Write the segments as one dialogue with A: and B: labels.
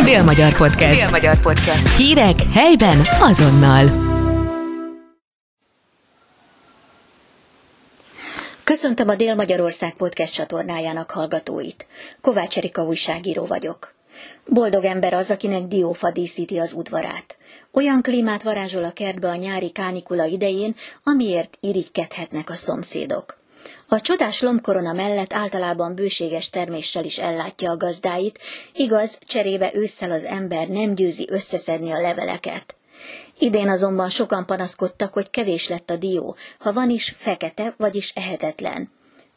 A: Dél-Magyar Podcast.
B: Dél-Magyar Podcast.
A: Hírek helyben azonnal.
C: Köszöntöm a Dél-Magyarország podcast csatornájának hallgatóit. Kovács Erika újságíró vagyok. Boldog ember az, akinek diófa díszíti az udvarát. Olyan klímát varázsol a kertbe a nyári kánikula idején, amiért irigykedhetnek a szomszédok. A csodás lombkorona mellett általában bőséges terméssel is ellátja a gazdáit, igaz, cserébe ősszel az ember nem győzi összeszedni a leveleket. Idén azonban sokan panaszkodtak, hogy kevés lett a dió, ha van is fekete, vagyis ehetetlen.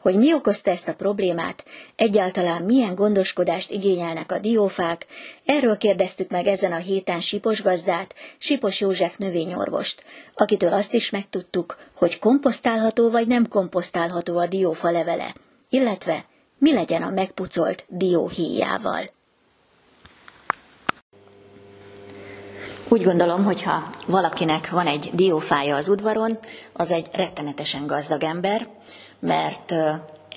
C: Hogy mi okozta ezt a problémát, egyáltalán milyen gondoskodást igényelnek a diófák, erről kérdeztük meg ezen a héten Sipos gazdát, Sipos József növényorvost, akitől azt is megtudtuk, hogy komposztálható vagy nem komposztálható a diófa levele, illetve mi legyen a megpucolt dióhéjával. Úgy gondolom, hogy ha valakinek van egy diófája az udvaron, az egy rettenetesen gazdag ember, mert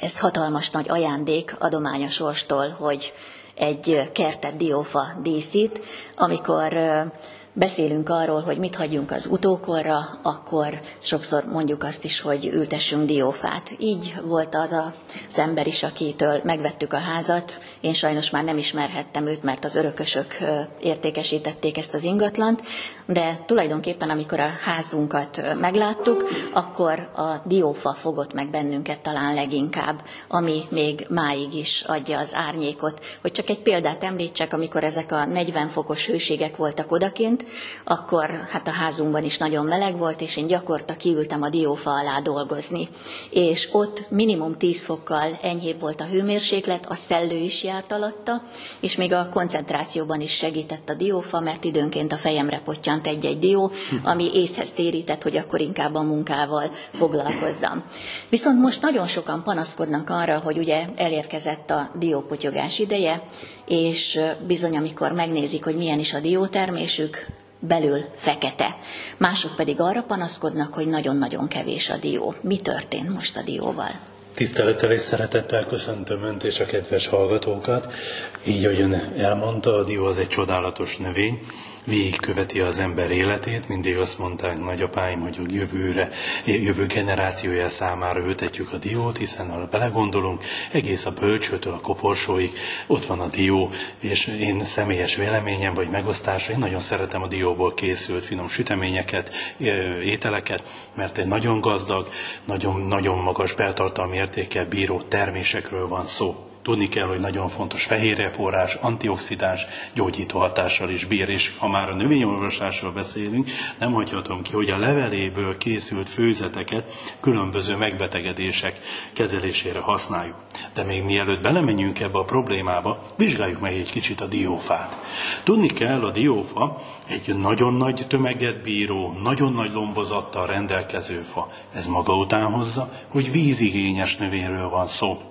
C: ez hatalmas nagy ajándék adomány a sorstól, hogy egy kertet diófa díszít, amikor beszélünk arról, hogy mit hagyjunk az utókorra, akkor sokszor mondjuk azt is, hogy ültessünk diófát. Így volt az az ember is, akitől megvettük a házat. Én sajnos már nem ismerhettem őt, mert az örökösök értékesítették ezt az ingatlant, de tulajdonképpen amikor a házunkat megláttuk, akkor a diófa fogott meg bennünket talán leginkább, ami még máig is adja az árnyékot. Hogy csak egy példát említsek, amikor ezek a 40 fokos hőségek voltak odakint, akkor hát a házunkban is nagyon meleg volt, és én gyakorta kiültem a diófa alá dolgozni. És ott minimum 10 fokkal enyhébb volt a hőmérséklet, a szellő is járt alatta, és még a koncentrációban is segített a diófa, mert időnként a fejemre pottyant egy-egy dió, ami észhez térített, hogy akkor inkább a munkával foglalkozzam. Viszont most nagyon sokan panaszkodnak arra, hogy ugye elérkezett a diópotyogás ideje, és bizony, amikor megnézik, hogy milyen is a diótermésük, belül fekete. Mások pedig arra panaszkodnak, hogy nagyon-nagyon kevés a dió. Mi történt most a dióval?
D: Tisztelettel és szeretettel köszöntöm Önt és a kedves hallgatókat. Így, ahogy Ön elmondta, a dió az egy csodálatos növény, végigköveti az ember életét. Mindig azt mondták nagyapáim, hogy a jövőre, jövő generációja számára ültetjük a diót, hiszen ha belegondolunk, egész a bölcsőtől a koporsóig ott van a dió, és én személyes véleményem vagy megosztásra, én nagyon szeretem a dióból készült finom süteményeket, ételeket, mert egy nagyon gazdag, nagyon, nagyon magas beltartalmi értékkel bíró termésekről van szó. Tudni kell, hogy nagyon fontos fehérjeforrás, antioxidáns, gyógyító hatással is bír, és ha már a növényorvoslásról beszélünk, nem hagyhatom ki, hogy a leveléből készült főzeteket különböző megbetegedések kezelésére használjuk. De még mielőtt belemenjünk ebbe a problémába, vizsgáljuk meg egy kicsit a diófát. Tudni kell, a diófa egy nagyon nagy tömeget bíró, nagyon nagy lombozattal rendelkező fa. Ez maga után hozza, hogy vízigényes növényről van szó.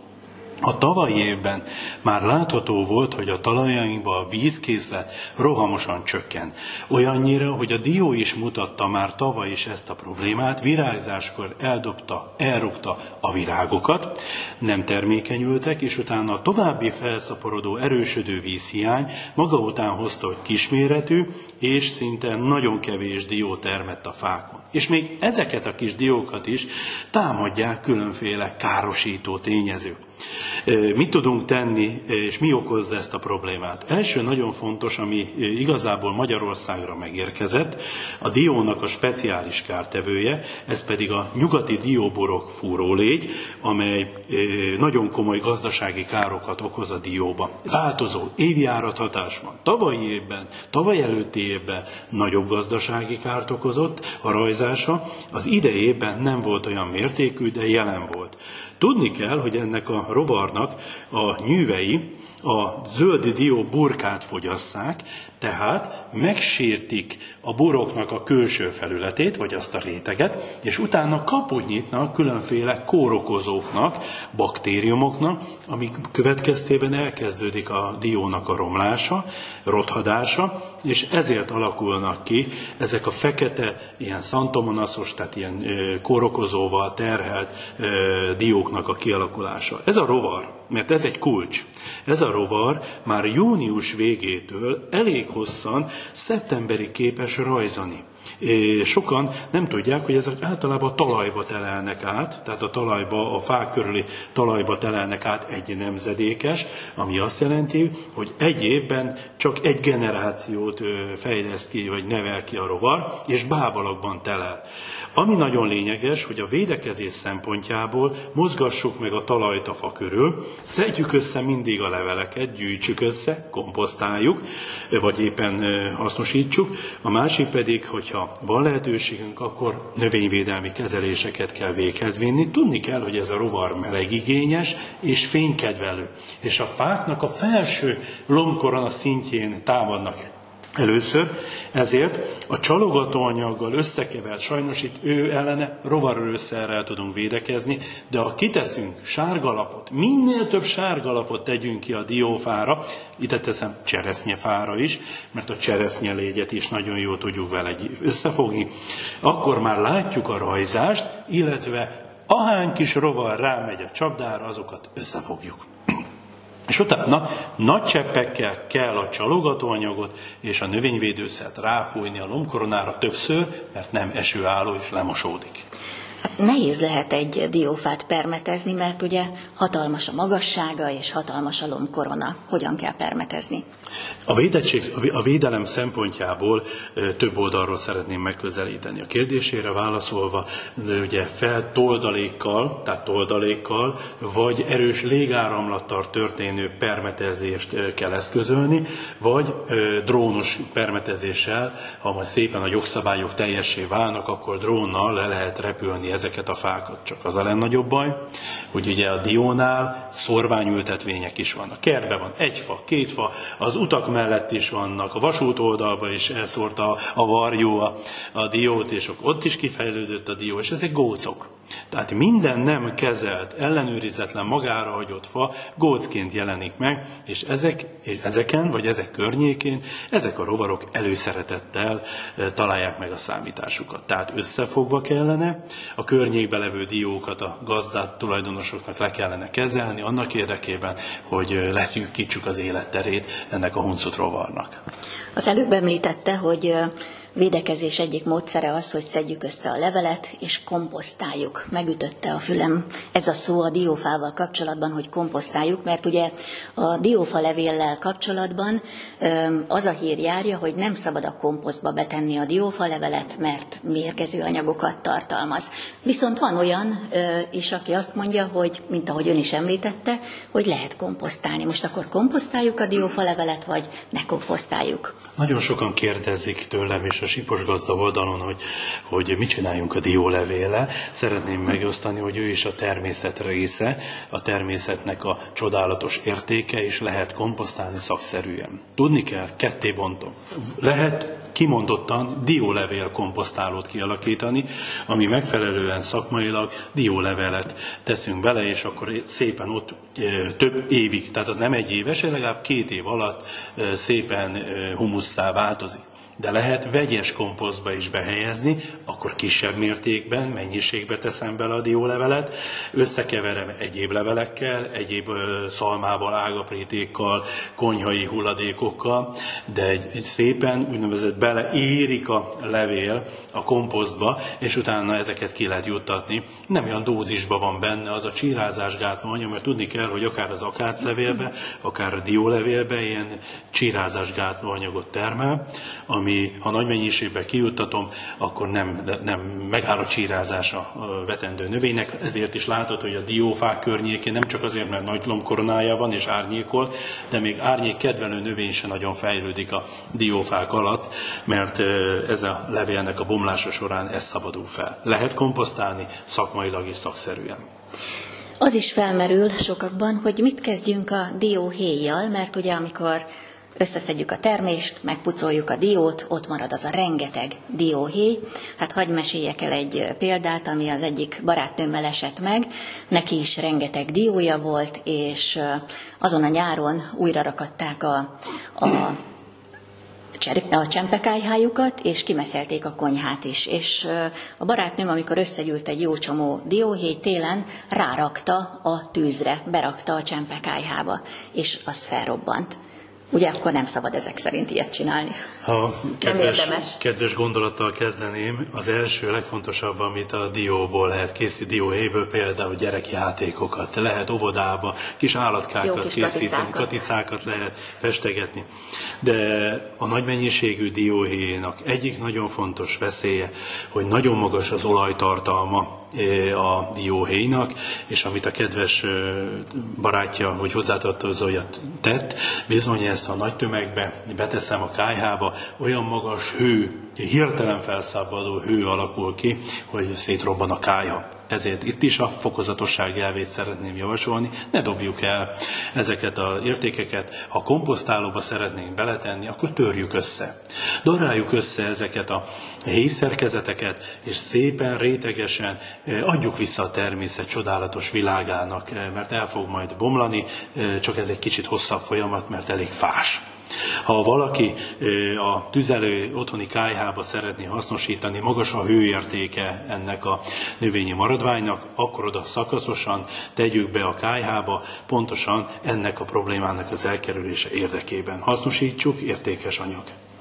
D: A tavalyi évben már látható volt, hogy a talajainkban a vízkészlet rohamosan csökken. Olyannyira, hogy a dió is mutatta már tavaly is ezt a problémát, virágzáskor eldobta, elrúgta a virágokat, nem termékenyültek, és utána a további felszaporodó, erősödő vízhiány maga után hozta, hogy kisméretű, és szinte nagyon kevés dió termett a fákon. És még ezeket a kis diókat is támadják különféle károsító tényezők. Mit tudunk tenni, és mi okozza ezt a problémát? Első nagyon fontos, ami igazából Magyarországra megérkezett, a diónak a speciális kártevője, ez pedig a nyugati dióborok fúrólégy, amely nagyon komoly gazdasági károkat okoz a dióba. Változó évjárat hatás van. Tavalyi évben, tavaly előtti évben nagyobb gazdasági kárt okozott a rajzása, az idejében nem volt olyan mértékű, de jelen volt. Tudni kell, hogy ennek a rovarnak a nyűvei a zöldi dió burkát fogyasszák, tehát megsértik a boroknak a külső felületét, vagy azt a réteget, és utána kaput nyitnak különféle kórokozóknak, baktériumoknak, amik következtében elkezdődik a diónak a romlása, rothadása, és ezért alakulnak ki ezek a fekete, ilyen szantomonaszos, tehát ilyen kórokozóval terhelt dióknak a kialakulása. Ez a rovar mert ez egy kulcs. Ez a rovar már június végétől elég hosszan szeptemberig képes rajzani. Sokan nem tudják, hogy ezek általában talajba telelnek át, tehát a talajba, a fák körüli talajba telelnek át egy nemzedékes, ami azt jelenti, hogy egy évben csak egy generációt fejleszt ki, vagy nevel ki a rovar, és bábalakban telel. Ami nagyon lényeges, hogy a védekezés szempontjából mozgassuk meg a talajt a fa körül, szedjük össze mindig a leveleket, gyűjtsük össze, komposztáljuk, vagy éppen hasznosítsuk. A másik pedig, hogyha van lehetőségünk, akkor növényvédelmi kezeléseket kell véghez vinni. Tudni kell, hogy ez a rovar melegigényes és fénykedvelő. És a fáknak a felső lombkorona szintjén támadnak először, ezért a csalogatóanyaggal összekevert, sajnos itt ő ellene rovarőszerrel tudunk védekezni, de ha kiteszünk sárgalapot, minél több sárgalapot tegyünk ki a diófára, itt teszem cseresznyefára is, mert a cseresznyelégyet is nagyon jól tudjuk vele összefogni, akkor már látjuk a rajzást, illetve ahány kis rovar rámegy a csapdára, azokat összefogjuk. És utána nagy cseppekkel kell a csalogatóanyagot és a növényvédőszert ráfújni a lombkoronára többször, mert nem esőálló és lemosódik.
C: Hát nehéz lehet egy diófát permetezni, mert ugye hatalmas a magassága és hatalmas a lombkorona. Hogyan kell permetezni?
D: A, a védelem szempontjából több oldalról szeretném megközelíteni. A kérdésére válaszolva, ugye fel toldalékkal, tehát toldalékkal, vagy erős légáramlattal történő permetezést kell eszközölni, vagy drónos permetezéssel, ha majd szépen a jogszabályok teljessé válnak, akkor drónnal le lehet repülni ezeket a fákat. Csak az a legnagyobb baj, hogy ugye a diónál szorványültetvények is vannak. Kertben van egy fa, két fa, az utak mellett is vannak, a vasút oldalba is elszórta a varjú a, a diót, és ott is kifejlődött a dió, és ezek gócok. Tehát minden nem kezelt, ellenőrizetlen, magára hagyott fa gócként jelenik meg, és ezek, és ezeken, vagy ezek környékén, ezek a rovarok előszeretettel találják meg a számításukat. Tehát összefogva kellene, a környékbe levő diókat a gazdát tulajdonosoknak le kellene kezelni, annak érdekében, hogy leszűkítsük az életterét ennek a huncut rovarnak.
C: Az előbb említette, hogy védekezés egyik módszere az, hogy szedjük össze a levelet, és komposztáljuk. Megütötte a fülem ez a szó a diófával kapcsolatban, hogy komposztáljuk, mert ugye a diófa levéllel kapcsolatban az a hír járja, hogy nem szabad a komposztba betenni a diófa levelet, mert mérgező anyagokat tartalmaz. Viszont van olyan is, aki azt mondja, hogy, mint ahogy ön is említette, hogy lehet komposztálni. Most akkor komposztáljuk a diófa levelet, vagy ne komposztáljuk?
D: Nagyon sokan kérdezik tőlem, és a Sipos Gazda oldalon, hogy, hogy mit csináljunk a diólevéle. Szeretném megosztani, hogy ő is a természet része, a természetnek a csodálatos értéke, és lehet komposztálni szakszerűen. Tudni kell, ketté bontom. Lehet kimondottan diólevél komposztálót kialakítani, ami megfelelően szakmailag diólevelet teszünk bele, és akkor szépen ott több évig, tehát az nem egy éves, legalább két év alatt szépen humusszá változik de lehet vegyes komposztba is behelyezni, akkor kisebb mértékben, mennyiségbe teszem bele a diólevelet, összekeverem egyéb levelekkel, egyéb szalmával, ágaprítékkal, konyhai hulladékokkal, de egy, szépen úgynevezett beleérik a levél a komposztba, és utána ezeket ki lehet juttatni. Nem olyan dózisban van benne az a csírázásgátló anyag, mert tudni kell, hogy akár az akáclevélbe, akár a diólevélbe ilyen csírázásgátló anyagot termel, ami ami, ha nagy mennyiségben kijuttatom, akkor nem, nem megáll a csírázás a vetendő növénynek. Ezért is látod, hogy a diófák környékén nem csak azért, mert nagy lombkoronája van és árnyékol, de még árnyék kedvelő növény se nagyon fejlődik a diófák alatt, mert ez a levélnek a bomlása során ez szabadul fel. Lehet komposztálni szakmailag és szakszerűen.
C: Az is felmerül sokakban, hogy mit kezdjünk a dióhéjjal, mert ugye amikor összeszedjük a termést, megpucoljuk a diót, ott marad az a rengeteg dióhéj. Hát hagyj meséljek el egy példát, ami az egyik barátnőmmel esett meg. Neki is rengeteg diója volt, és azon a nyáron újra rakatták a, a a csempekájhájukat, és kimeszelték a konyhát is. És a barátnőm, amikor összegyűlt egy jó csomó dióhéj télen, rárakta a tűzre, berakta a csempekájhába, és az felrobbant. Ugye akkor nem szabad ezek szerint ilyet csinálni.
D: Ha kedves, kedves gondolattal kezdeném, az első legfontosabb, amit a dióból lehet készíteni, dióhéből például gyerekjátékokat, lehet óvodába, kis állatkákat kis készíteni, katicákat. katicákat lehet festegetni. De a nagy mennyiségű dióhéjénak egyik nagyon fontos veszélye, hogy nagyon magas az olajtartalma, a dióhéjnak, és amit a kedves barátja, hogy hozzátartozójat tett, bizony ezt a nagy tömegbe beteszem a kájhába, olyan magas hő, hirtelen felszabaduló hő alakul ki, hogy szétrobban a kájha. Ezért itt is a fokozatosság elvét szeretném javasolni. Ne dobjuk el ezeket az értékeket. Ha komposztálóba szeretnénk beletenni, akkor törjük össze. Daráljuk össze ezeket a héjszerkezeteket, és szépen, rétegesen adjuk vissza a természet csodálatos világának, mert el fog majd bomlani, csak ez egy kicsit hosszabb folyamat, mert elég fás. Ha valaki a tüzelő otthoni kájhába szeretné hasznosítani, magas a hőértéke ennek a növényi maradványnak, akkor oda szakaszosan tegyük be a kájhába, pontosan ennek a problémának az elkerülése érdekében. Hasznosítsuk, értékes anyag.